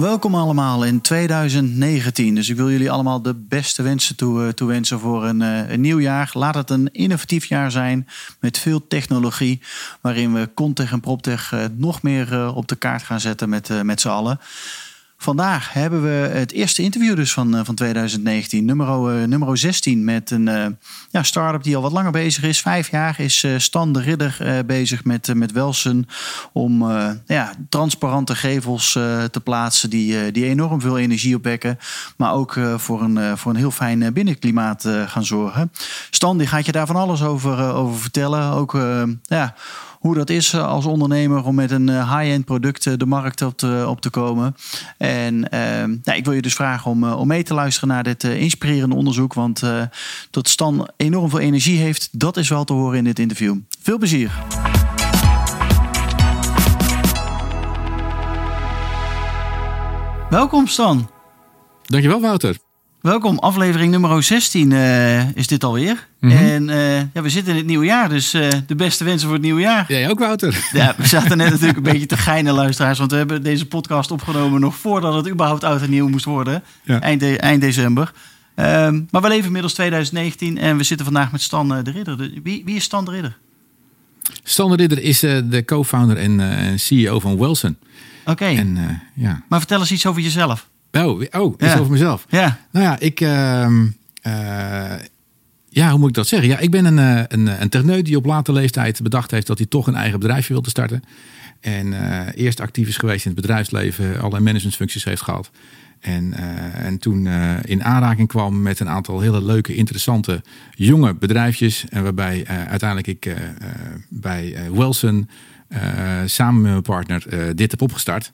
Welkom allemaal in 2019. Dus ik wil jullie allemaal de beste wensen toe, eh, toewensen voor een, eh, een nieuw jaar. Laat het een innovatief jaar zijn met veel technologie. Waarin we Contech en PropTech eh, nog meer op de kaart gaan zetten met, met z'n allen. Vandaag hebben we het eerste interview dus van, eh, van 2019, nummer, nummer 16, met een uh, ja, start-up die al wat langer bezig is. Vijf jaar is uh, Stan de Ridder bezig met, met Welsen om ja, transparante gevels te plaatsen die, die enorm veel energie opwekken, maar ook voor, een, voor een heel fijn binnenklimaat gaan zorgen. Stan die gaat je daar van alles over, over vertellen, ook ja, hoe dat is eh, als ondernemer om met een eh, high-end product eh, de markt op te, op te komen. En nou, ik wil je dus vragen om, om mee te luisteren naar dit inspirerende onderzoek. Want dat Stan enorm veel energie heeft, dat is wel te horen in dit interview. Veel plezier. Welkom Stan. Dankjewel Wouter. Welkom, aflevering nummer 16 uh, is dit alweer. Mm En uh, ja, we zitten in het nieuwe jaar, dus uh, de beste wensen voor het nieuwe jaar. Jij ook, Wouter. Ja, we zaten net natuurlijk een beetje te geinen, luisteraars. Want we hebben deze podcast opgenomen nog voordat het überhaupt oud en nieuw moest worden. Ja. Eind, de, eind december. Um, maar we leven inmiddels 2019 en we zitten vandaag met Stan de Ridder. Wie, wie is Stan de Ridder? Stan de Ridder is de co-founder en CEO van Wilson. Oké, okay. ja. maar vertel eens iets over jezelf. Oh, oh is over mezelf. Ja. Nou ja, ik. Uh, uh, ja, hoe moet ik dat zeggen? Ja, ik ben een, eh, een, een techneut die op late leeftijd bedacht heeft dat hij toch een eigen bedrijfje wilde starten. En uh, eerst actief is geweest in het bedrijfsleven, allerlei managementfuncties heeft gehad. En, uh, en toen uh, in aanraking kwam met een aantal hele leuke, interessante, jonge bedrijfjes. En waarbij uiteindelijk ik bij Wilson samen met mijn partner dit heb opgestart.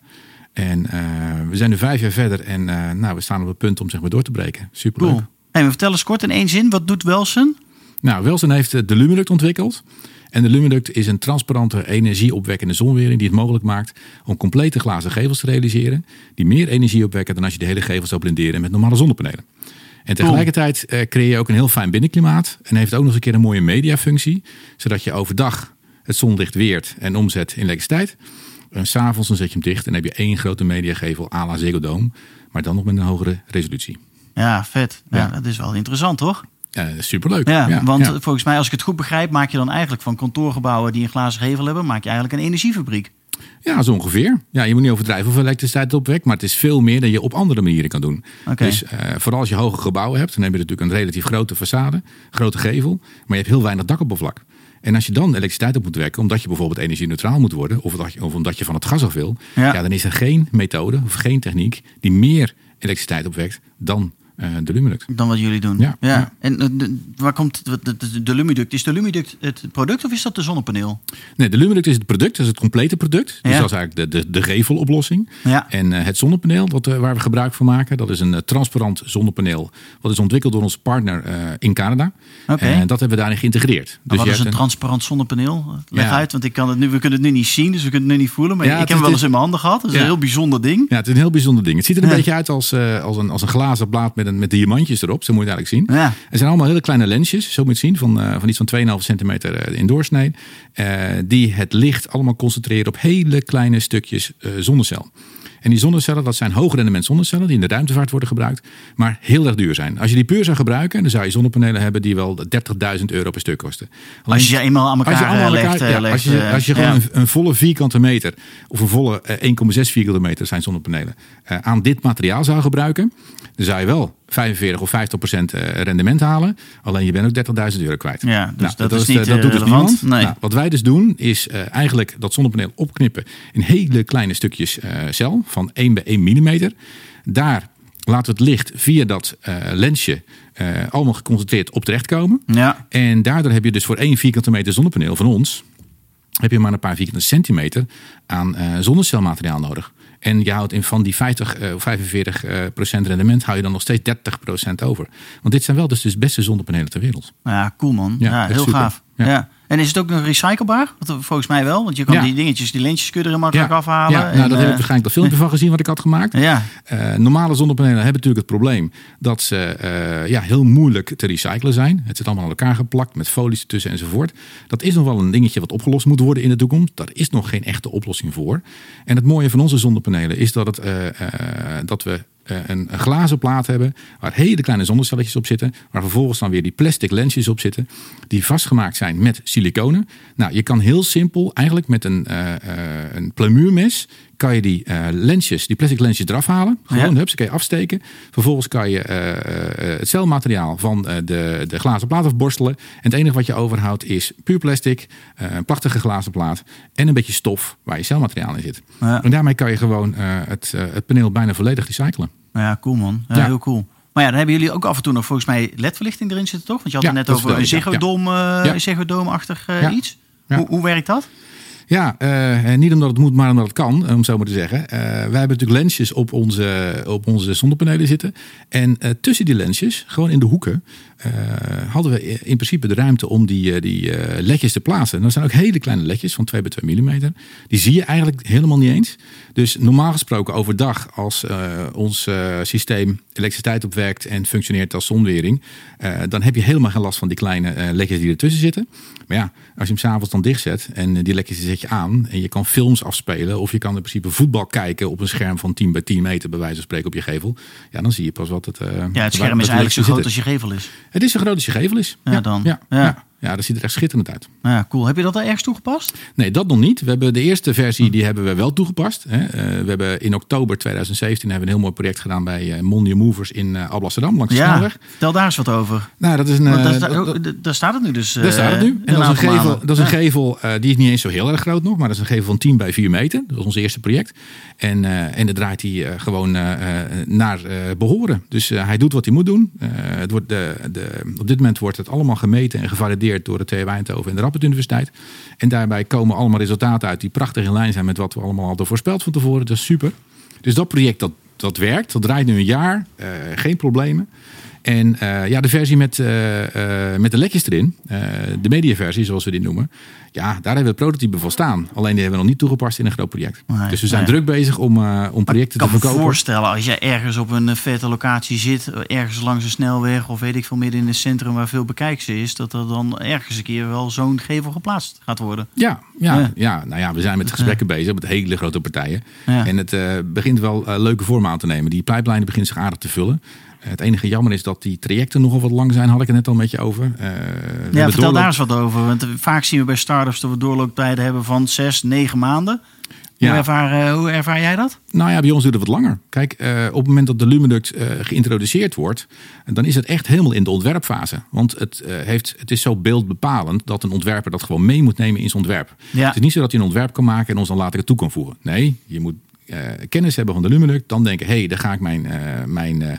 En uh, we zijn nu vijf jaar verder en uh, nou, we staan op het punt om zeg maar door te breken. Super cool. Hey, vertel eens kort in één zin, wat doet Welsen? Nou, Welsen heeft de Lumiduct ontwikkeld. En de Lumiduct is een transparante, energieopwekkende zonwering die het mogelijk maakt om complete glazen gevels te realiseren. Die meer energie opwekken dan als je de hele gevel zou blinderen met normale zonnepanelen. En tegelijkertijd uh, creëer je ook een heel fijn binnenklimaat. En heeft ook nog eens een keer een mooie mediafunctie. Zodat je overdag het zonlicht weert en omzet in elektriciteit. En s'avonds dan zet je hem dicht en heb je één grote mediagevel à la Ziggo Dome. Maar dan nog met een hogere resolutie. Ja, vet. Ja, Dat is wel interessant, toch? Ja, superleuk. Ja, ja want volgens mij, als ik het goed begrijp, maak je dan eigenlijk van kantoorgebouwen die een glazen gevel hebben, maak je eigenlijk een energiefabriek. Ja, zo ongeveer. Ja, je moet niet overdrijven hoeveel elektriciteit het opwekt, maar het is veel meer dan je op andere manieren kan doen. Okay. Dus uh, vooral als je hoge gebouwen hebt, dan heb je natuurlijk een relatief grote façade, grote gevel, maar je hebt heel weinig dakoppervlak. En als je dan elektriciteit op moet wekken, omdat je bijvoorbeeld energie-neutraal moet worden, of, dat je, of omdat je van het gas af wil, ja. dan is er geen methode of geen techniek die meer elektriciteit opwekt dan de Lumiduct. Dan wat jullie doen. Ja. ja. En uh, de, waar komt de, de, de, Lumiduct? Is de Lumiduct het product of is dat de zonnepaneel? Nee, de Lumiduct is het product, dat is het complete product. Dus ja. dat is eigenlijk de, de, de geveloplossing. Ja. En uh, het zonnepaneel, wat, waar we gebruik van maken, dat is een transparant zonnepaneel. Wat is ontwikkeld door onze partner in Canada. Okay. En dat hebben we daarin geïntegreerd. Dus wat is een, een, transparant zonnepaneel? Leg uit, want ik kan het nu, we kunnen het nu niet zien, dus we kunnen het nu niet voelen. Maar ik heb hem wel eens in mijn handen gehad. Dat is een heel bijzonder ding. Ja, het is een heel bijzonder ding. Het ziet er een beetje uit als, als, een, als een glazen blaad met, een, met diamantjes erop. Zo moet je het eigenlijk zien. Ja. Er zijn allemaal hele kleine lensjes, zo moet je zien, van, uh, van iets van 2,5 centimeter in doorsnee. Uh, die het licht allemaal concentreren op hele kleine stukjes zonnecel. En die zonnecellen, dat zijn hoog rendement zonnecellen die in de ruimtevaart worden gebruikt, maar heel erg duur zijn. Als je die puur zou gebruiken, dan zou je zonnepanelen hebben die wel 30.000 euro per stuk kosten. Alleen, als je eenmaal aan elkaar, als je allemaal legt, elkaar, ja, legt, als je, als je gewoon ja. een, een, volle vierkante meter of een volle 1,6 vierkante meter zijn zonnepanelen aan dit materiaal zou gebruiken, dan zou je wel 45 of 50 procent rendement halen. Alleen je bent ook 30.000 euro kwijt. Ja, dus nou, dat, dat, is niet dat doet dus. Nee. Nou, wat wij dus doen is uh, eigenlijk dat zonnepaneel opknippen in hele kleine stukjes uh, cel van 1 bij 1 millimeter. Daar laten we het licht via dat uh, lensje allemaal geconcentreerd op terechtkomen. Ja. En daardoor heb je dus voor 1 vierkante meter zonnepaneel van ons heb je maar een paar vierkante centimeter aan zonnecelmateriaal nodig. En je houdt in van die 50 of 45 procent rendement, hou je dan nog steeds 30 procent over. Want dit zijn wel dus de beste zonnepanelen ter wereld. Ja, cool man. Ja, heel gaaf. ja. En is het ook nog recyclebaar? Volgens mij wel. Want je kan die dingetjes, die lintjes kun je er makkelijk afhalen. Ja, nou, daar heb ik eh, waarschijnlijk dat filmpje van gezien wat ik had gemaakt. Ja. Uh, normale zonnepanelen hebben natuurlijk het probleem dat ze uh, ja, heel moeilijk te recyclen zijn. Het zit allemaal aan elkaar geplakt met folies ertussen enzovoort. Dat is nog wel een dingetje wat opgelost moet worden in de toekomst. Daar is nog geen echte oplossing voor. En het mooie van onze zonnepanelen is dat, het, dat we eh, een, een, glazen plaat hebben waar hele kleine zonnecelletjes op zitten, waar vervolgens dan weer die plastic lensjes op zitten, die vastgemaakt zijn met siliconen. Nou, je kan heel simpel eigenlijk met een, uh, een plamuurmes kan je die lensjes, die plastic lensjes eraf halen. Gewoon, ja. hups, kan je afsteken. Vervolgens kan je het celmateriaal van de, de glazen plaat afborstelen. En het enige wat je overhoudt is puur plastic, een prachtige glazen plaat en een beetje stof waar je celmateriaal in zit. Ja. En daarmee kan je gewoon het, het paneel bijna volledig recyclen. Ja, cool man. Ja, Heel cool. Maar ja, dan hebben jullie ook af en toe nog volgens mij ledverlichting erin zitten, toch? Want je had het net over een Ziggo Dome, uh, iets. Hoe, hoe werkt dat? Ja, uh, niet omdat het moet, maar omdat het kan, om zo maar te zeggen. Uh, wij hebben natuurlijk lensjes op onze, op onze zonnepanelen zitten. En tussen die lensjes, gewoon in de hoeken, hadden we in principe de ruimte om die, die ledjes te plaatsen. En dat zijn ook hele kleine ledjes van 2 bij 2 mm. Die zie je eigenlijk helemaal niet eens. Dus normaal gesproken overdag, als ons systeem elektriciteit opwerkt en functioneert als zonwering, dan heb je helemaal geen last van die kleine ledjes die ertussen zitten. Maar ja, als je hem s'avonds dan dichtzet en die ledjes zet je aan en je kan films afspelen of je kan in principe voetbal kijken op een scherm van 10 bij 10 meter bij wijze van spreken op je gevel. Ja, dan zie je pas wat het. Uh, ja, het scherm is eigenlijk zo groot als je gevel is. Het is zo groot als je gevel is. Ja, dan. ja. ja. Ja, dat ziet er echt schitterend uit. Ja, cool. Heb je dat al ergens toegepast? Nee, dat nog niet. We hebben de eerste versie, die hebben we wel toegepast. Hè. Uh, we hebben in oktober 2017 hebben we een heel mooi project gedaan bij uh, Movers in uh, Alblasserdam, langs de ja, snelweg. Vertel daar eens wat over. Nou, dat is een... daar, daar, daar, staat het nu dus. daar staat het nu. En dat is een gevel, dat is een gevel die is niet eens zo heel erg groot nog, maar dat is een gevel van 10 bij 4 meter. Dat was ons eerste project. En, en dan draait hij gewoon naar behoren. Dus hij doet wat hij moet doen. het wordt de, de, op dit moment wordt het allemaal gemeten en gevalideerd door de TU Eindhoven en de Rappert Universiteit. En daarbij komen allemaal resultaten uit die prachtig in lijn zijn met wat we allemaal hadden voorspeld van tevoren. Dat is super. Dus dat project dat, dat werkt. Dat draait nu een jaar. Uh, geen problemen. En uh, ja, de versie met, uh, met de lekjes erin, de mediaversie zoals we die noemen. Ja, daar hebben we het prototype van staan. Alleen die hebben we nog niet toegepast in een groot project. Nee, dus we zijn druk bezig om, om projecten te verkopen. Ik kan me voorstellen, als je ergens op een vette locatie zit, ergens langs een snelweg of weet ik veel, midden in het centrum waar veel bekijkse is, dat er dan ergens een keer wel zo'n gevel geplaatst gaat worden. Ja, ja, ja. ja. nou ja, we zijn met gesprekken bezig met hele grote partijen. En het begint wel leuke vorm aan te nemen. Die pijplijnen beginnen zich aardig te vullen. Het enige jammer is dat die trajecten nogal wat lang zijn, had ik het net al met je over. Uh, ja, vertel daar eens wat over. Want vaak zien we bij startups dat we doorlooptijden hebben van zes, negen maanden. Hoe, ervaar, hoe ervaar jij dat? Nou ja, bij ons duurt het wat langer. Kijk, uh, op het moment dat de Lumiduct uh, geïntroduceerd wordt, dan is het echt helemaal in de ontwerpfase. Want het, uh, heeft, het is zo beeldbepalend dat een ontwerper dat gewoon mee moet nemen in zijn ontwerp. Ja. Het is niet zo dat hij een ontwerp kan maken en ons dan later toe kan voegen. Nee, je moet kennis hebben van de Lumiduct, dan denken, hé, hey, daar ga ik mijn, mijn eh,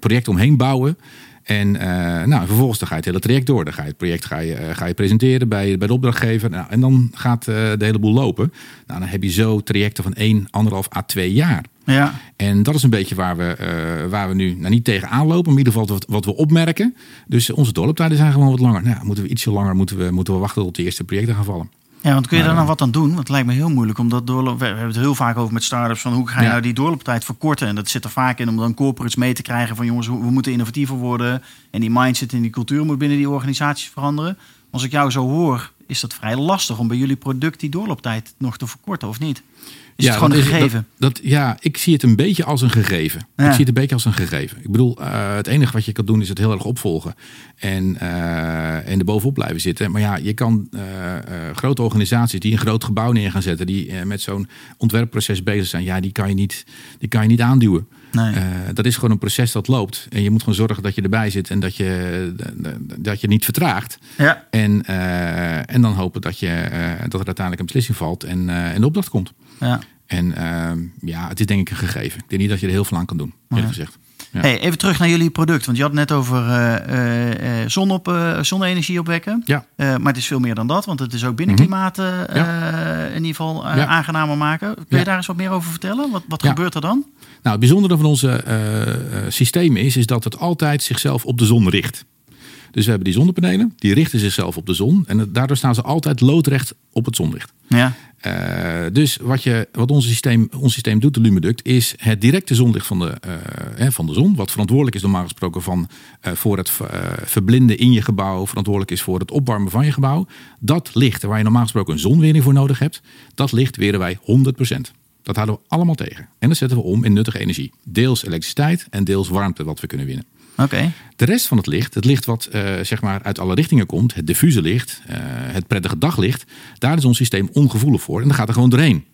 project omheen bouwen. En uh, nou, vervolgens dan ga je het hele traject door. Dan ga je het project ga je, uh, ga je presenteren bij, bij de opdrachtgever. Nou, en dan gaat uh, de hele boel lopen. Nou, dan heb je zo trajecten van 1, 1,5 à 2 jaar. Ja. En dat is een beetje waar we, waar we nu nou, niet tegenaan lopen. Maar in ieder geval wat, wat we opmerken. Dus onze doorlooptijden zijn gewoon wat langer. Nou, moeten we ietsje langer moeten we, moeten we wachten tot de eerste projecten gaan vallen. Ja, want kun je daar nou wat aan doen? Want het lijkt me heel moeilijk om dat doorloop. We hebben het heel vaak over met startups van hoe ga je nou die doorlooptijd verkorten? En dat zit er vaak in om dan corporates mee te krijgen van jongens, we moeten innovatiever worden. En die mindset en die cultuur moet binnen die organisaties veranderen. Als ik jou zo hoor, is dat vrij lastig om bij jullie product die doorlooptijd nog te verkorten, of niet? Is ja, het gewoon een gegeven? Dat, ja, ik zie het een beetje als een gegeven. Ik zie het een beetje als een gegeven. Ik bedoel, uh, het enige wat je kan doen is het heel erg opvolgen. En, uh, en er bovenop blijven zitten. Maar ja, je kan uh, grote organisaties die een groot gebouw neer gaan zetten... die met zo'n ontwerpproces bezig zijn... ja, die kan je niet, die kan je niet aanduwen. Nee. dat is gewoon een proces dat loopt. En je moet gewoon zorgen dat je erbij zit en dat je, dat je niet vertraagt. Ja. En, en dan hopen dat, je, dat er uiteindelijk een beslissing valt en, en de opdracht komt. Ja. En ja, het is denk ik een gegeven. Ik denk niet dat je er heel veel aan kan doen, eerlijk gezegd. Ja. Hey, even terug naar jullie product. Want je had net over eh, eh, zon op, eh, zonne-energie opwekken. Ja. Eh, maar het is veel meer dan dat. Want het is ook binnenklimaat eh, Ja. in ieder geval eh, aangenamer maken. Kun je daar eens wat meer over vertellen? Wat, wat gebeurt er dan? Nou, het bijzondere van onze eh, eh, systeem is, is dat het altijd zichzelf op de zon richt. Dus we hebben die zonnepanelen, die richten zichzelf op de zon. En daardoor staan ze altijd loodrecht op het zonlicht. Ja. Eh, dus wat, je, wat ons, systeem, ons systeem doet, de Lumiduct, is het directe zonlicht van de, eh, hè, van de zon. Wat verantwoordelijk is normaal gesproken van, eh, voor het verblinden in je gebouw. Verantwoordelijk is voor het opwarmen van je gebouw. Dat licht, waar je normaal gesproken een zonwering voor nodig hebt. Dat licht weren wij 100%. Dat houden we allemaal tegen. En dat zetten we om in nuttige energie. Deels elektriciteit en deels warmte wat we kunnen winnen. Oké. De rest van het licht, het licht wat eh, zeg maar uit alle richtingen komt, het diffuse licht, eh, het prettige daglicht, daar is ons systeem ongevoelig voor en dan gaat er gewoon doorheen.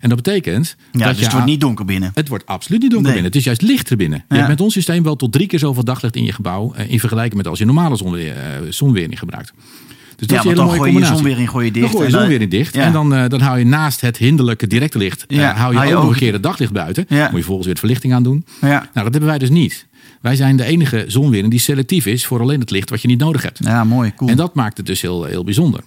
En dat betekent Ja, dat dus je het wordt niet donker binnen. het wordt absoluut niet donker Nee. binnen. Het is juist lichter binnen. Je hebt met ons systeem wel tot drie keer zoveel daglicht in je gebouw eh, in vergelijking met als je normale zonwe- eh, zonwering gebruikt. Dus dat Ja, is een want hele dan mooie gooi je combinatie. zonwering gooi je dicht. Dan gooi je en dan- zonwering dicht. Ja. En dan, dan hou je naast het hinderlijke directe licht, Ja, hou je hou ook nog een keer het daglicht buiten. Moet je vervolgens weer de verlichting aan doen. Nou, dat hebben wij dus niet. Wij zijn de enige zonwering die selectief is voor alleen het licht wat je niet nodig hebt. ja, mooi. Cool. En dat maakt het dus heel, heel bijzonder.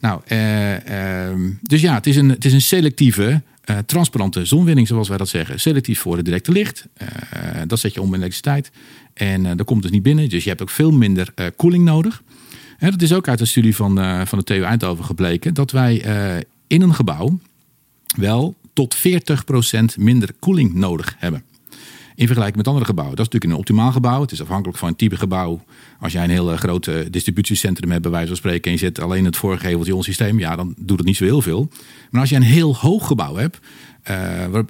Nou, eh, ehm, dus ja, het is een, het is een selectieve, eh, transparante zonwinning, zoals wij dat zeggen. Selectief voor het directe licht. Eh, dat zet je om in elektriciteit. En dat komt dus niet binnen. Dus je hebt ook veel minder koeling nodig. Hè, dat is ook uit een studie van, van de TU Eindhoven gebleken. Dat wij in een gebouw wel tot 40% minder koeling nodig hebben. In vergelijking met andere gebouwen. Dat is natuurlijk een optimaal gebouw. Het is afhankelijk van het type gebouw. Als jij een heel eh, groot eh, distributiecentrum hebt, bij wijze van spreken, en je zet alleen het voorgeveltje ons systeem, ja, dan doet het niet zo heel veel. Maar als je een heel hoog gebouw hebt.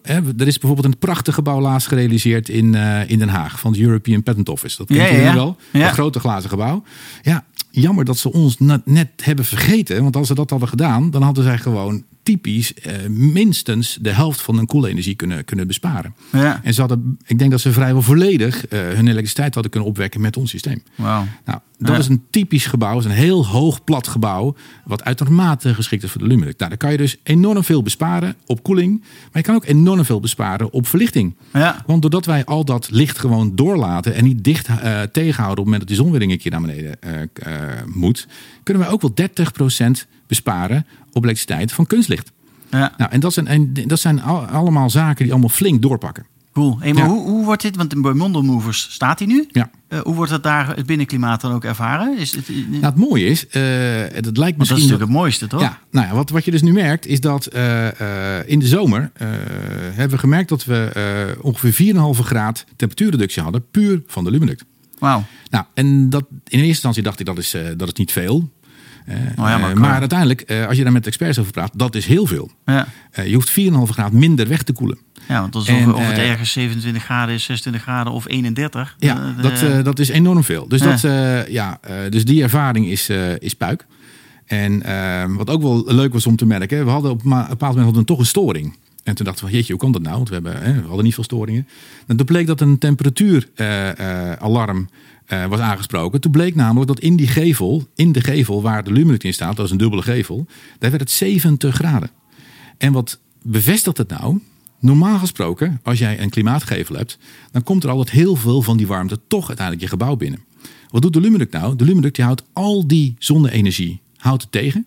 hè, er is bijvoorbeeld een prachtig gebouw laatst gerealiseerd in, in Den Haag van het European Patent Office. Dat kent Ja, jullie ja. wel. Ja. Dat grote glazen gebouw. Ja, jammer dat ze ons na- net hebben vergeten. Want als ze dat hadden gedaan, dan hadden zij gewoon typisch eh, minstens de helft van hun koelenergie kunnen, kunnen besparen. Ja. En ze hadden, ik denk dat ze vrijwel volledig eh, hun elektriciteit hadden kunnen opwekken met ons systeem. Nou, dat Ja. is een typisch gebouw. Is een heel hoog plat gebouw. Wat uitermate geschikt is voor de Luminuc. Nou, dan kan je dus enorm veel besparen op koeling. Maar je kan ook enorm veel besparen op verlichting. Ja. Want doordat wij al dat licht gewoon doorlaten en niet dicht eh, tegenhouden op het moment dat die zonwering een keer naar beneden moet, kunnen wij ook wel 30% besparen op elektriciteit van kunstlicht. Ja. Nou, en dat zijn, en dat zijn al- allemaal zaken die allemaal flink doorpakken. Cool. Hey, maar Ja. hoe, hoe wordt dit, want bij Mondo Movers staat hij nu. Ja. Eh, hoe wordt het daar, het binnenklimaat dan ook ervaren? Is het, Nou, het mooie is, eh, het lijkt want dat is natuurlijk het mooiste, toch? Ja, nou ja, wat, wat je dus nu merkt is dat eh, eh, in de zomer eh, hebben we gemerkt dat we eh, ongeveer 4,5 graad temperatuurreductie hadden, puur van de Luminuct. Wauw. Nou, en dat, in eerste instantie dacht ik dat is, eh, dat is niet veel. Eh, Oh ja, maar eh, maar uiteindelijk, eh, als je daar met experts over praat, dat is heel veel. Ja. Je hoeft 4,5 graad minder weg te koelen. ja, want als En, of, of het ergens 27 graden is, 26 graden of 31. Ja, dat, dat is enorm veel. Dus, Ja. dat, ja, dus die ervaring is, is puik. En wat ook wel leuk was om te merken, we hadden op een bepaald moment hadden we toch een storing. En toen dachten we, jeetje, hoe komt dat nou? Want we, hebben, hè, we hadden niet veel storingen. En toen bleek dat een temperatuuralarm eh, was aangesproken. Toen bleek namelijk dat in die gevel, in de gevel waar de Luminuct in staat, dat is een dubbele gevel, daar werd het 70 graden. En wat bevestigt het nou? Normaal gesproken, als jij een klimaatgevel hebt, dan komt er altijd heel veel van die warmte toch uiteindelijk je gebouw binnen. Wat doet de Luminuct nou? De Luminuct die houdt al die zonne-energie houdt het tegen.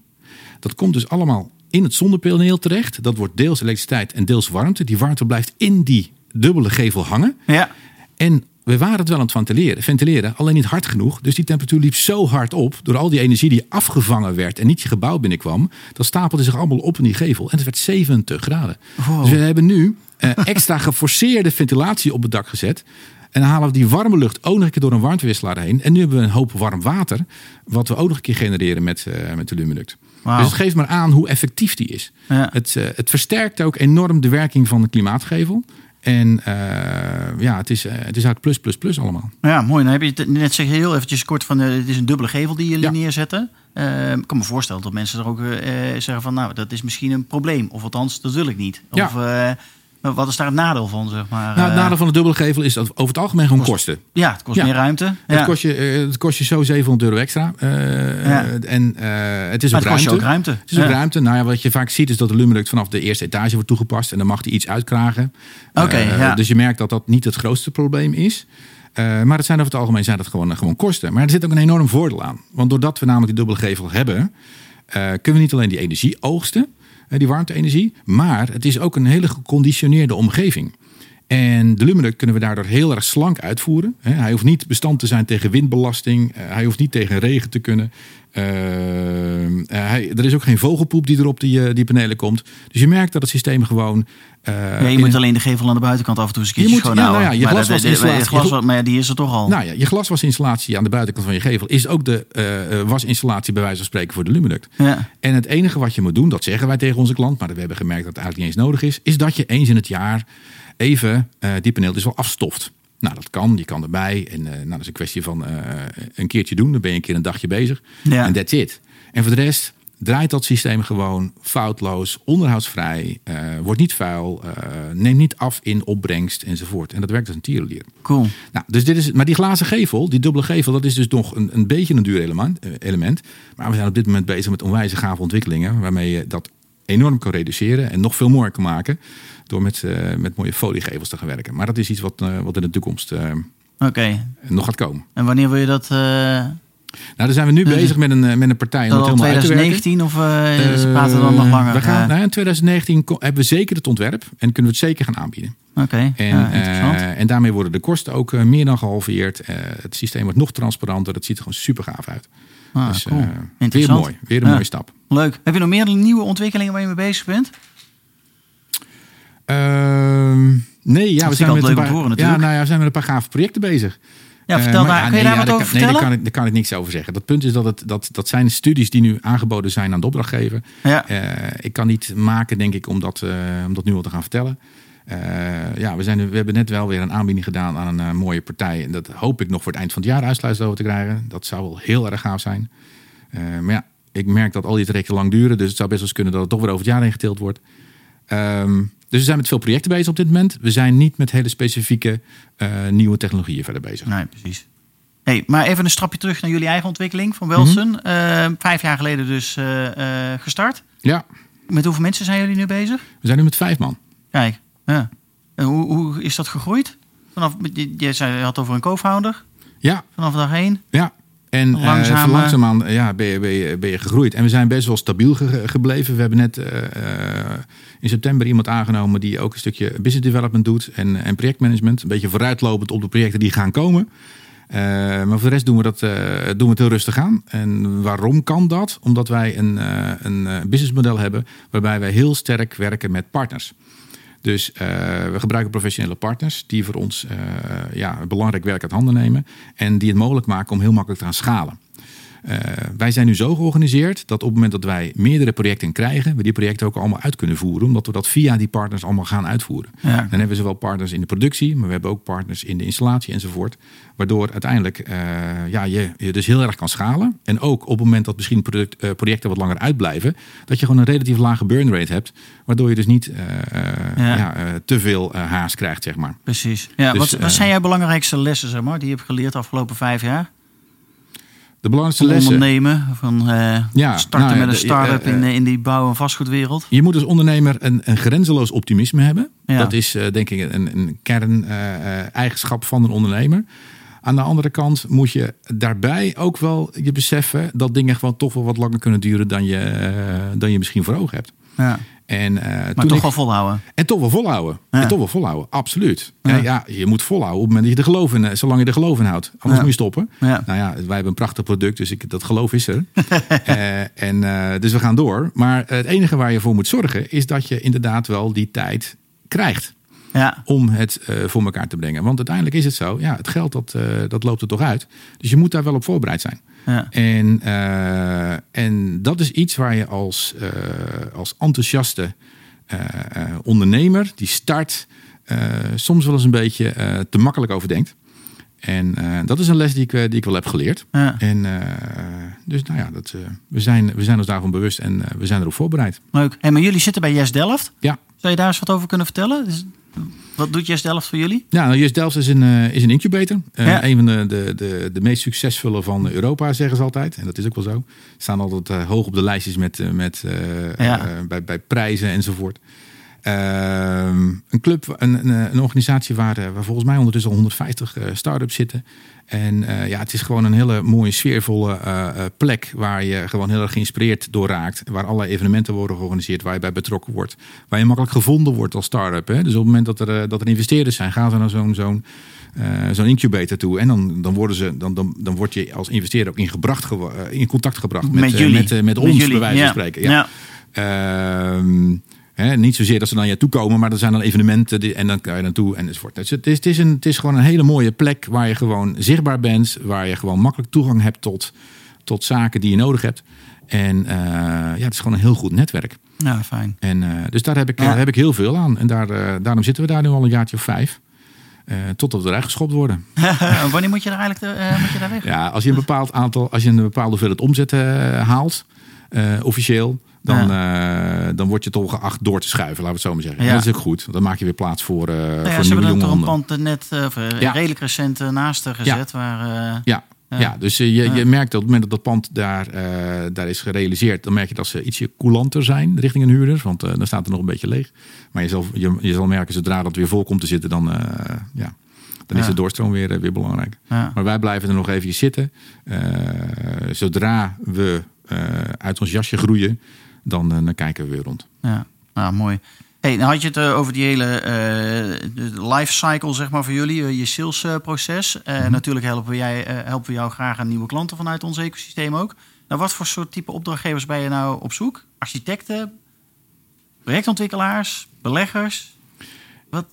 Dat komt dus allemaal in het zonnepaneel terecht. Dat wordt deels elektriciteit en deels warmte. Die warmte blijft in die dubbele gevel hangen. ja. En we waren het wel aan het ventileren, ventileren, alleen niet hard genoeg. Dus die temperatuur liep zo hard op, door al die energie die afgevangen werd en niet je gebouw binnenkwam. Dat stapelde zich allemaal op in die gevel. En het werd 70 graden. Wow. Dus we hebben nu eh, extra geforceerde ventilatie op het dak gezet. En dan halen we die warme lucht ook nog een keer door een warmtewisselaar heen. En nu hebben we een hoop warm water, wat we ook nog een keer genereren met, eh, met de Luminuct. Dus het geeft maar aan hoe effectief die is. Ja. Het, eh, het versterkt ook enorm de werking van de klimaatgevel. En eh, ja, het is, eh, het is uit plus, plus, plus allemaal. Ja, mooi. Dan heb je het net zeg heel eventjes kort van, eh, het is een dubbele gevel die jullie Ja. neerzetten. Ik kan me voorstellen dat mensen er ook zeggen van, nou, dat is misschien een probleem. Of althans, dat wil ik niet. Ja. Of wat is daar het nadeel van, zeg maar? Nou, het Eh, nadeel van de dubbele gevel is dat over het algemeen gewoon kosten. Ja, het kost Ja. meer ruimte. Ja. Het, kost je, eh, het kost je zo 700 euro extra. Eh, Ja. En eh, het is Maar ook het kost ruimte. je ook ruimte. Het is ook ruimte. Nou ja, wat je vaak ziet is dat de Luminuct vanaf de eerste etage wordt toegepast. En dan mag die iets uitkragen. Oké, ja. Dus je merkt dat dat niet het grootste probleem is. Uh, maar het zijn over het algemeen zijn dat gewoon, gewoon kosten. Maar er zit ook een enorm voordeel aan. Want doordat we namelijk die dubbele gevel hebben, uh, kunnen we niet alleen die energie oogsten, die warmte-energie, maar het is ook een hele geconditioneerde omgeving. En de Luminec kunnen we daardoor heel erg slank uitvoeren. Hij hoeft niet bestand te zijn tegen windbelasting. Eh, hij hoeft niet tegen regen te kunnen. Uh, hij, er is ook geen vogelpoep die er op die, die panelen komt. Dus je merkt dat het systeem gewoon... Uh, ja, je moet alleen de gevel aan de buitenkant af en toe eens een keertje schoonhouden. Ja, nou ja, je glaswasinstallatie... Glas, maar die is er toch al. Nou ja, je glaswasinstallatie aan de buitenkant van je gevel... is ook de uh, wasinstallatie bij wijze van spreken voor de Luminec. Ja. En het enige wat je moet doen, dat zeggen wij tegen onze klant... maar we hebben gemerkt dat het eigenlijk niet eens nodig is... is dat je eens in het jaar even uh, die paneel dus wel afstoft. Nou, dat kan. Je kan erbij. En uh, nou, dat is een kwestie van uh, een keertje doen. Dan ben je een keer een dagje bezig. Ja. En that's it. En voor de rest draait dat systeem gewoon foutloos, onderhoudsvrij, uh, wordt niet vuil, neemt niet af in opbrengst enzovoort. En dat werkt als een tierenlier. Cool. Nou, dus dit is, maar die glazen gevel, die dubbele gevel, dat is dus nog een, een beetje een duur element, element. Maar we zijn op dit moment bezig met onwijze gave ontwikkelingen, waarmee je dat enorm kan reduceren en nog veel mooier kan maken door met, uh, met mooie foliegevels te gaan werken. Maar dat is iets wat, uh, wat in de toekomst uh, okay. nog gaat komen. En wanneer wil je dat... Nou, dan zijn we nu bezig met een, met een partij om het helemaal 2019 of uh, praten we dan nog langer? We gaan, nou, in 2019 hebben we zeker het ontwerp en kunnen we het zeker gaan aanbieden. Oké, okay. en, ja, en daarmee worden de kosten ook meer dan gehalveerd. het systeem wordt nog transparanter. Dat ziet er gewoon super gaaf uit. Ah, dus cool. weer mooi, weer een mooie stap. Leuk. Heb je nog meer nieuwe ontwikkelingen waar je mee bezig bent? Uh, nee, ja, we zijn, met een paar, horen, ja, nou ja, we zijn met een paar gave projecten bezig. Ja, vertel uh, daar, kun je nee, daar wat over kan, vertellen? Nee, daar kan, ik, daar kan ik niks over zeggen. Dat punt is dat het, dat, dat zijn studies die nu aangeboden zijn aan de opdrachtgever. Ja. Uh, ik kan niet maken, denk ik, om dat, uh, om dat nu al te gaan vertellen. ja, we, zijn, we hebben net wel weer een aanbieding gedaan aan een mooie partij. En dat hoop ik nog voor het eind van het jaar uitsluitend over te krijgen. Dat zou wel heel erg gaaf zijn. maar ja, ik merk dat al die trajecten lang duren. Dus het zou best wel eens kunnen dat het toch weer over het jaar heen geteeld wordt. Um, dus we zijn met veel projecten bezig op dit moment. We zijn niet met hele specifieke uh, nieuwe technologieën verder bezig. Nee, precies. Hey, maar even een stapje terug naar jullie eigen ontwikkeling van Welsen. Mm -hmm. uh, vijf jaar geleden dus uh, gestart. Ja. Met hoeveel mensen zijn jullie nu bezig? We zijn nu met vijf man. Kijk, ja. En hoe, hoe is dat gegroeid? Vanaf, je, je, had over een co-founder. Ja. Vanaf dag één. Ja. En Langzaam, uh, langzaamaan ja, ben, je, ben, je, ben je gegroeid. En we zijn best wel stabiel ge gebleven. We hebben net uh, in september iemand aangenomen die ook een stukje business development doet en, en projectmanagement. Een beetje vooruitlopend op de projecten die gaan komen. Uh, maar voor de rest doen we, dat, uh, doen we het heel rustig aan. En waarom kan dat? Omdat wij een, uh, een businessmodel hebben waarbij wij heel sterk werken met partners. Dus we gebruiken professionele partners die voor ons ja, belangrijk werk uit handen nemen. En die het mogelijk maken om heel makkelijk te gaan schalen. Uh, wij zijn nu zo georganiseerd dat op het moment dat wij meerdere projecten krijgen, we die projecten ook allemaal uit kunnen voeren, omdat we dat via die partners allemaal gaan uitvoeren. Ja. Dan hebben we zowel partners in de productie, maar we hebben ook partners in de installatie enzovoort. Waardoor uiteindelijk uh, ja, je, je dus heel erg kan schalen. En ook op het moment dat misschien product, uh, projecten wat langer uitblijven, dat je gewoon een relatief lage burn rate hebt. Waardoor je dus niet ja. Ja, te veel haast krijgt, zeg maar. Precies. Ja, dus, wat, wat zijn jouw belangrijkste lessen, zeg maar, die je hebt geleerd de afgelopen vijf jaar? De belangrijkste lessen. Ondernemen, van uh, ja, starten nou ja, met een start-up uh, uh, in, in die bouw- en vastgoedwereld. Je moet als ondernemer een, een grenzeloos optimisme hebben. Ja. Dat is denk ik een, een kern-eigenschap van een ondernemer. Aan de andere kant moet je daarbij ook wel je beseffen dat dingen gewoon toch wel wat langer kunnen duren dan je, dan je misschien voor ogen hebt. Ja. En, uh, maar toch ik, wel volhouden. En toch wel volhouden. Ja. En toch wel volhouden, absoluut. Ja. En ja, je moet volhouden op het moment dat je er geloof in, zolang je er geloof in houdt. Anders ja. moet je stoppen. Nou ja, wij hebben een prachtig product, dus ik, dat geloof is er. uh, en, uh, dus we gaan door. Maar het enige waar je voor moet zorgen, is dat je inderdaad wel die tijd krijgt. Ja. Om het voor elkaar te brengen. Want uiteindelijk is het zo, ja, het geld dat, dat loopt er toch uit. Dus je moet daar wel op voorbereid zijn. Ja. En, uh, en dat is iets waar je als, uh, als enthousiaste uh, ondernemer die start soms wel eens een beetje te makkelijk over denkt. En dat is een les die ik, die ik wel heb geleerd. Ja. En, dus nou ja, dat, we, zijn, we zijn ons daarvan bewust en we zijn erop voorbereid. Leuk. Hey, maar jullie zitten bij Yes Delft. Ja. Zou je daar eens wat over kunnen vertellen? Wat doet Yes Delft voor jullie? Ja, nou, Yes Delft is een, uh, is een incubator. Uh, ja. Een van de, de, de, de meest succesvolle van Europa, zeggen ze altijd. En dat is ook wel zo. Staan altijd uh, hoog op de lijstjes met, met, ja. bij, bij prijzen enzovoort. Ehm, een club, een, een, een organisatie waar, eh, waar volgens mij ondertussen al 150 eh, start-ups zitten. En eh, ja, het is gewoon een hele mooie, sfeervolle plek waar je gewoon heel erg geïnspireerd door raakt. Waar allerlei evenementen worden georganiseerd, waar je bij betrokken wordt. Waar je makkelijk gevonden wordt als start-up. Hè? Dus op het moment dat er, dat er investeerders zijn, gaan ze naar zo'n zo'n zo'n incubator toe. En dan, dan, worden ze, dan, dan, dan word je als investeerder ook in, gebracht, in contact gebracht met, Met jullie. met, met Met ons, jullie, bij wijze van ja. spreken. Ja. Ja. Niet zozeer dat ze naar je toe komen, maar er zijn dan evenementen die, en dan kan je naartoe enzovoort. Dus het, is, het, is een, het is gewoon een hele mooie plek waar je gewoon zichtbaar bent, waar je gewoon makkelijk toegang hebt tot, tot zaken die je nodig hebt. En eh, ja, het is gewoon een heel goed netwerk. Ja, fijn. En, eh, dus daar heb, ik, Ja. daar heb ik heel veel aan. En daar, eh, daarom zitten we daar nu al een jaartje of vijf. eh, totdat we eruit geschopt worden. Wanneer moet je daar eigenlijk eh, moet je daar weg? Ja, als je een bepaald aantal, als je een bepaalde hoeveelheid omzet eh, haalt, eh, officieel, dan, eh, dan word je toch geacht door te schuiven, laten we het zo maar zeggen. Ja. En dat is ook goed, dan maak je weer plaats voor, ja, voor ze hebben er een pand net eh, Ja. redelijk recent naast gezet. Waar, Ja, Ja. ja. dus je, je merkt dat op het moment dat dat pand daar, daar is gerealiseerd, dan merk je dat ze ietsje coulanter zijn richting een huurder. Want dan staat er nog een beetje leeg. Maar je zal, je, je zal merken, zodra dat weer vol komt te zitten, dan, ja, dan is Ja. de doorstroom weer, weer belangrijk. ja. Maar wij blijven er nog even zitten. Zodra we uit ons jasje groeien, dan, eh, dan kijken we weer rond. Ja, nou, mooi. Hey, nou had je het eh, over die hele de life cycle, zeg maar, voor jullie, je salesproces. Eh Mhm. Natuurlijk helpen, jij, helpen we jou graag aan nieuwe klanten vanuit ons ecosysteem ook. Nou, wat voor soort type opdrachtgevers ben je nou op zoek? Architecten, projectontwikkelaars, beleggers? Wat,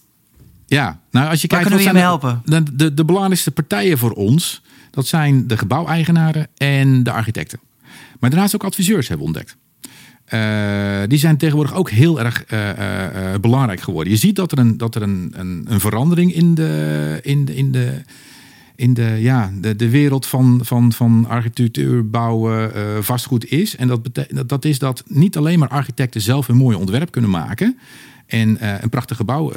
Ja, nou als je waar kijkt, kunnen we je helpen? de, de, de belangrijkste partijen voor ons, dat zijn de gebouweigenaren en de architecten. Maar daarnaast ook adviseurs hebben we ontdekt. Eh, die zijn tegenwoordig ook heel erg eh, eh, belangrijk geworden. Je ziet dat er een, dat er een, een, een verandering in de, in de, in de, in de, ja, de, de wereld van, van, van architectuur, bouwen, vastgoed is. En dat, betekent dat, dat is dat niet alleen maar architecten zelf een mooi ontwerp kunnen maken. En een prachtig gebouw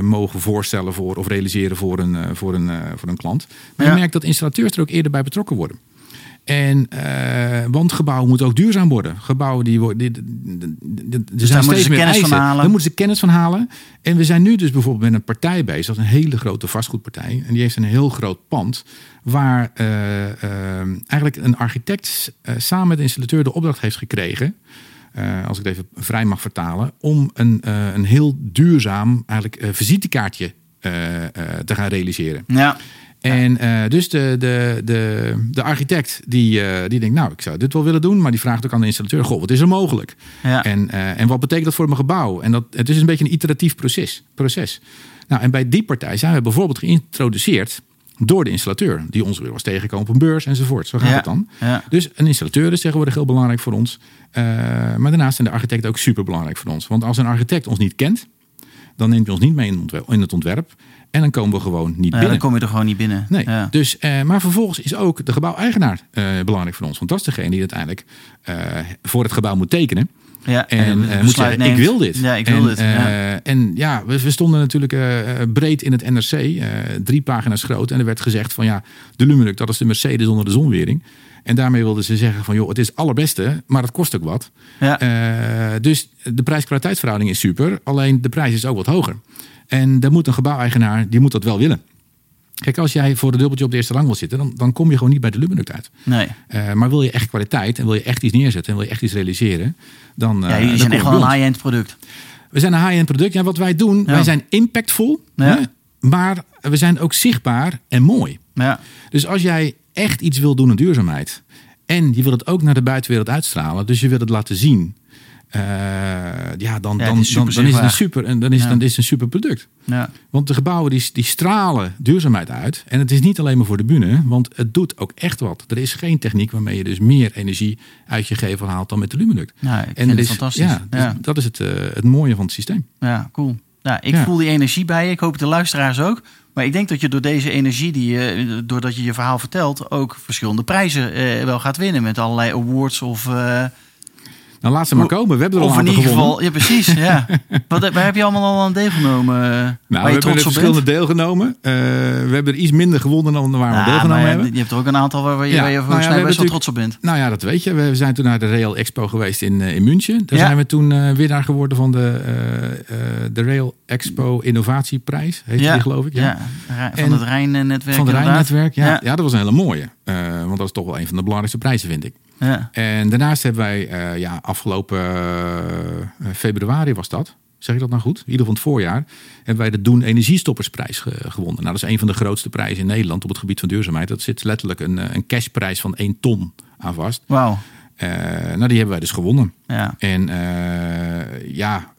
mogen voorstellen voor of realiseren voor een, voor een, voor een klant. Maar Ja. je merkt dat installateurs er ook eerder bij betrokken worden. En, eh, want gebouwen moeten ook duurzaam worden. Gebouwen die worden. er daar zijn moeten ze meer kennis van halen. Daar moeten ze kennis van halen. En we zijn nu dus bijvoorbeeld met een partij bezig. Dat is een hele grote vastgoedpartij. En die heeft een heel groot pand. Waar eh, eh, eigenlijk een architect samen met de installateur de opdracht heeft gekregen. als ik het even vrij mag vertalen. Om een, een heel duurzaam eigenlijk, eh, visitekaartje te gaan realiseren. Ja, En eh, dus de, de, de, de architect die, eh, die denkt, nou, ik zou dit wel willen doen. Maar die vraagt ook aan de installateur, goh, wat is er mogelijk? ja. En, eh, en wat betekent dat voor mijn gebouw? En dat, het is een beetje een iteratief proces. proces. Nou, en bij die partij zijn we bijvoorbeeld geïntroduceerd door de installateur. Die ons weer was tegengekomen op een beurs enzovoort. Zo gaat Ja. het dan. ja. Dus een installateur is tegenwoordig heel belangrijk voor ons. Maar daarnaast zijn de architecten ook super belangrijk voor ons. Want als een architect ons niet kent, dan neemt hij ons niet mee in het ontwerp. In het ontwerp en dan komen we gewoon niet Ja, binnen. dan kom je er gewoon niet binnen. Nee, Ja. dus, eh, maar vervolgens is ook de gebouweigenaar eh, belangrijk voor ons. Want dat is degene die uiteindelijk eh, voor het gebouw moet tekenen. Ja, En, moet zeggen, neemt. ik wil dit. Ja, ik wil en, dit. ja. En ja, we, we stonden natuurlijk breed in het NRC. drie pagina's groot. En er werd gezegd van ja, de Luminuk, dat is de Mercedes onder de zonwering. En daarmee wilden ze zeggen van joh, het is het allerbeste, maar het kost ook wat. Ja. Eh, dus de prijs-kwaliteitsverhouding is super. Alleen de prijs is ook wat hoger. En daar moet een gebouweigenaar, die moet dat wel willen. Kijk, als jij voor een dubbeltje op de eerste rang wil zitten, dan, dan kom je gewoon niet bij de Luminuk uit. Nee. Eh, maar wil je echt kwaliteit en wil je echt iets neerzetten en wil je echt iets realiseren, dan. eh, Ja, jullie dan zijn echt wel een high-end product. We zijn een high-end product. Ja, wat wij doen, Ja. wij zijn impactvol, Ja. hè, maar we zijn ook zichtbaar en mooi. Ja. Dus als jij echt iets wil doen aan duurzaamheid en je wil het ook naar de buitenwereld uitstralen, dus je wil het laten zien, eh, ja, dan, Ja, dan, het is dan, is het een super, en dan is, Ja. dan is het een super product. Ja. Want de gebouwen die, die stralen duurzaamheid uit. En het is niet alleen maar voor de bühne, want het doet ook echt wat. Er is geen techniek waarmee je dus meer energie uit je gevel haalt dan met de. Ja, ik en vind is, fantastisch. Ja, dus dat is het, eh, het mooie van het systeem. Ja, cool. Ja, ik voel die energie bij je. Ik hoop de luisteraars ook. Maar ik denk dat je door deze energie, die je, doordat je je verhaal vertelt, ook verschillende prijzen eh, wel gaat winnen. Met allerlei awards of. eh, Nou, laat ze maar komen. We hebben er al een in ieder geval, ja precies. Ja. Wat, waar heb je allemaal al aan deelgenomen? eh, Nou, we hebben er verschillende deelgenomen. Eh, we hebben er iets minder gewonnen dan waar we Ja, deelgenomen maar ja, hebben. Je hebt er ook een aantal waar je, Ja, waar je nou volgens ja, best wel trots op bent. Nou ja, dat weet je. We zijn toen naar de Rail Expo geweest in, eh, in München. Daar Ja. zijn we toen eh, winnaar geworden van de, de Rail Expo Innovatieprijs. Heet die geloof ik. Ja. Ja, van het Rijnnetwerk Van het. Rijnnetwerk. Ja. Ja. Ja. dat was een hele mooie. Want dat is toch wel een van de belangrijkste prijzen, vind ik. Ja. En daarnaast hebben wij eh, ja, afgelopen eh, februari was dat. Zeg ik dat nou goed? In ieder geval het voorjaar. Hebben wij de Doen Energiestoppersprijs ge- gewonnen. Nou, dat is een van de grootste prijzen in Nederland op het gebied van duurzaamheid. Dat zit letterlijk een, eh, een cashprijs van 1 ton aan vast. Wauw. Nou, die hebben wij dus gewonnen. Ja. En ja,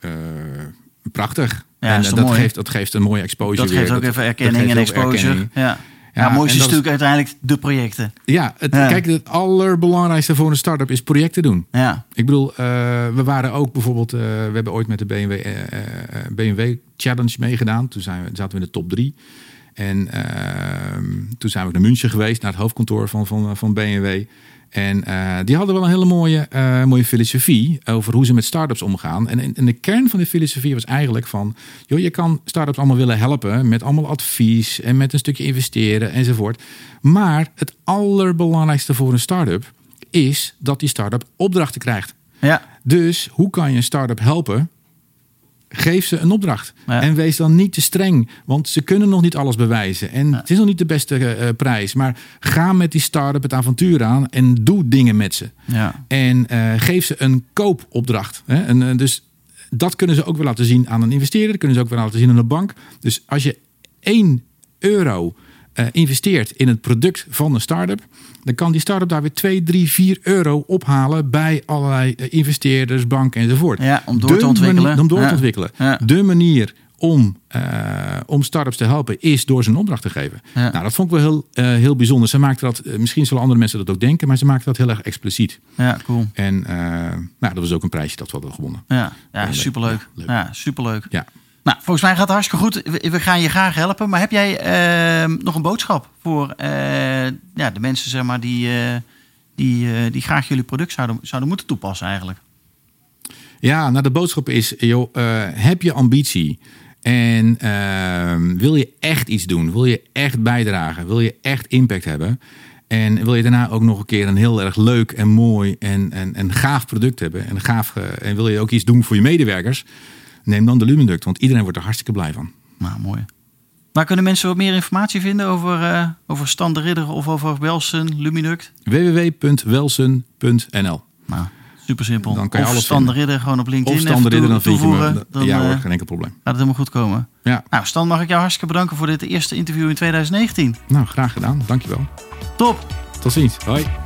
prachtig. Ja, en dat, geeft, dat geeft een mooie exposure Dat geeft weer. ook Dat- even erkenning en exposure. erkenning. Ja. Ja, het mooiste is natuurlijk uiteindelijk de projecten. Ja, het, Ja. kijk, het allerbelangrijkste voor een start-up is projecten doen. Ja. Ik bedoel, eh, we waren ook bijvoorbeeld, eh, we hebben ooit met de BMW, eh, BMW Challenge meegedaan. Toen zijn we, zaten we in de top drie. En ehm, toen zijn we naar München geweest, naar het hoofdkantoor van, van, van BMW. En eh, die hadden wel een hele mooie, eh, mooie filosofie over hoe ze met start-ups omgaan. En, en, en de kern van de filosofie was eigenlijk van... joh, je kan start-ups allemaal willen helpen met allemaal advies... en met een stukje investeren enzovoort. Maar het allerbelangrijkste voor een start-up... is dat die start-up opdrachten krijgt. Ja. Dus hoe kan je een start-up helpen? Geef ze een opdracht. Ja. En wees dan niet te streng. Want ze kunnen nog niet alles bewijzen. En het is nog niet de beste eh, prijs. Maar ga met die start-up het avontuur aan. En doe dingen met ze. Ja. En eh, geef ze een koopopdracht. Hè? En, eh, dus dat kunnen ze ook wel laten zien aan een investeerder. Dat kunnen ze ook wel laten zien aan een bank. Dus als je 1 euro eh, investeert in het product van een start-up... dan kan die start-up daar weer 2, 3, 4 euro ophalen... bij allerlei eh, investeerders, banken enzovoort. Ja, om door De te ontwikkelen. manier- om door Ja. te ontwikkelen. Ja. De manier om, eh, om start-ups te helpen is door ze een opdracht te geven. Ja. Nou, dat vond ik wel heel, heel bijzonder. Ze maakten dat, misschien zullen andere mensen dat ook denken... maar ze maakten dat heel erg expliciet. Ja, cool. En nou, dat was ook een prijsje dat we hadden gewonnen. Ja, ja leuk. superleuk. Ja, leuk. Ja, superleuk. Ja. Nou, volgens mij gaat het hartstikke goed. We, gaan je graag helpen. Maar heb jij eh, nog een boodschap voor eh, ja, de mensen zeg maar, die, eh, die, eh, die graag jullie product zouden, zouden moeten toepassen eigenlijk? Ja, nou de boodschap is, joh, heb je ambitie en ehm, wil je echt iets doen? Wil je echt bijdragen? Wil je echt impact hebben? En wil je daarna ook nog een keer een heel erg leuk en mooi en, en, en gaaf product hebben? En, gaaf, en wil je ook iets doen voor je medewerkers? Neem dan de Lumenduct, want iedereen wordt er hartstikke blij van. Nou, mooi. Waar kunnen mensen wat meer informatie vinden over, eh over Stan de Ridder of over Welsen, Luminuct? www.welsen.nl Nou, super simpel. Dan kan je of alles Stan de. Ridder gewoon op LinkedIn Of even Stan de Ridder, toe- dan vind je me. Dan ja eh, hoor, geen enkel probleem. gaat het helemaal goed komen. Ja, Nou, Stan, mag ik jou hartstikke bedanken voor dit eerste interview in 2019. nou graag gedaan. Dankjewel. Top! Tot ziens. Hoi.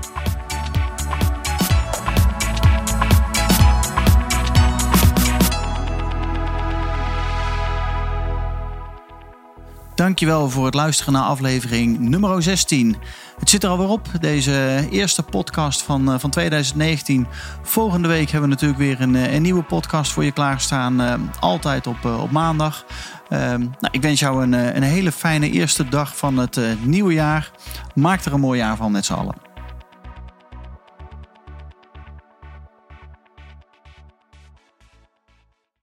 Dankjewel voor het luisteren naar aflevering nummer 16. Het zit er alweer op, deze eerste podcast van, eh, van 2019. Volgende week hebben we natuurlijk weer een, eh, een nieuwe podcast voor je klaarstaan. eh, altijd op, op maandag. Ehm, nou, ik wens jou een, een hele fijne eerste dag van het nieuwe jaar. Maak er een mooi jaar van met z'n allen.